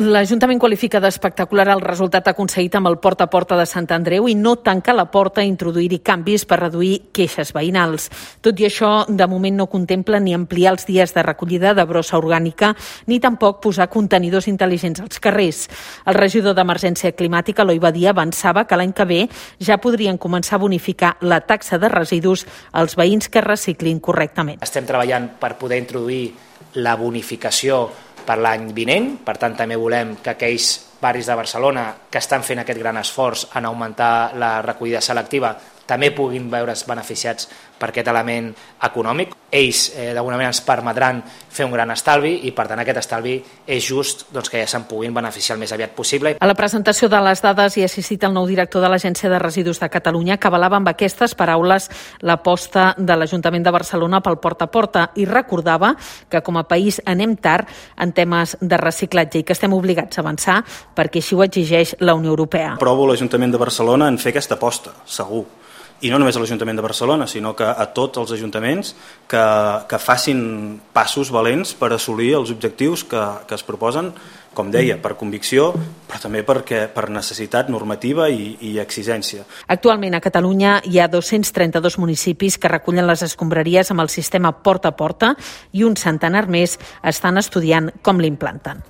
L'Ajuntament qualifica d'espectacular el resultat aconseguit amb el porta a porta de Sant Andreu i no tanca la porta a introduir-hi canvis per reduir queixes veïnals. Tot i això, de moment no contempla ni ampliar els dies de recollida de brossa orgànica ni tampoc posar contenidors intel·ligents als carrers. El regidor d'Emergència Climàtica, Eloi Badia, avançava que l'any que ve ja podrien començar a bonificar la taxa de residus als veïns que reciclin correctament. Estem treballant per poder introduir la bonificació per l'any vinent. Per tant, també volem que aquells barris de Barcelona que estan fent aquest gran esforç en augmentar la recollida selectiva també puguin veure's beneficiats per aquest element econòmic. Ells, eh, d'alguna manera, ens permetran fer un gran estalvi i, per tant, aquest estalvi és just doncs, que ja se'n puguin beneficiar el més aviat possible. A la presentació de les dades hi ha assistit el nou director de l'Agència de Residus de Catalunya, que avalava amb aquestes paraules l'aposta de l'Ajuntament de Barcelona pel porta a porta i recordava que com a país anem tard en temes de reciclatge i que estem obligats a avançar perquè així ho exigeix la Unió Europea. Provo l'Ajuntament de Barcelona en fer aquesta aposta, segur i no només a l'Ajuntament de Barcelona, sinó que a tots els ajuntaments que, que facin passos valents per assolir els objectius que, que es proposen, com deia, per convicció, però també perquè, per necessitat normativa i, i exigència. Actualment a Catalunya hi ha 232 municipis que recullen les escombraries amb el sistema porta a porta i un centenar més estan estudiant com l'implanten.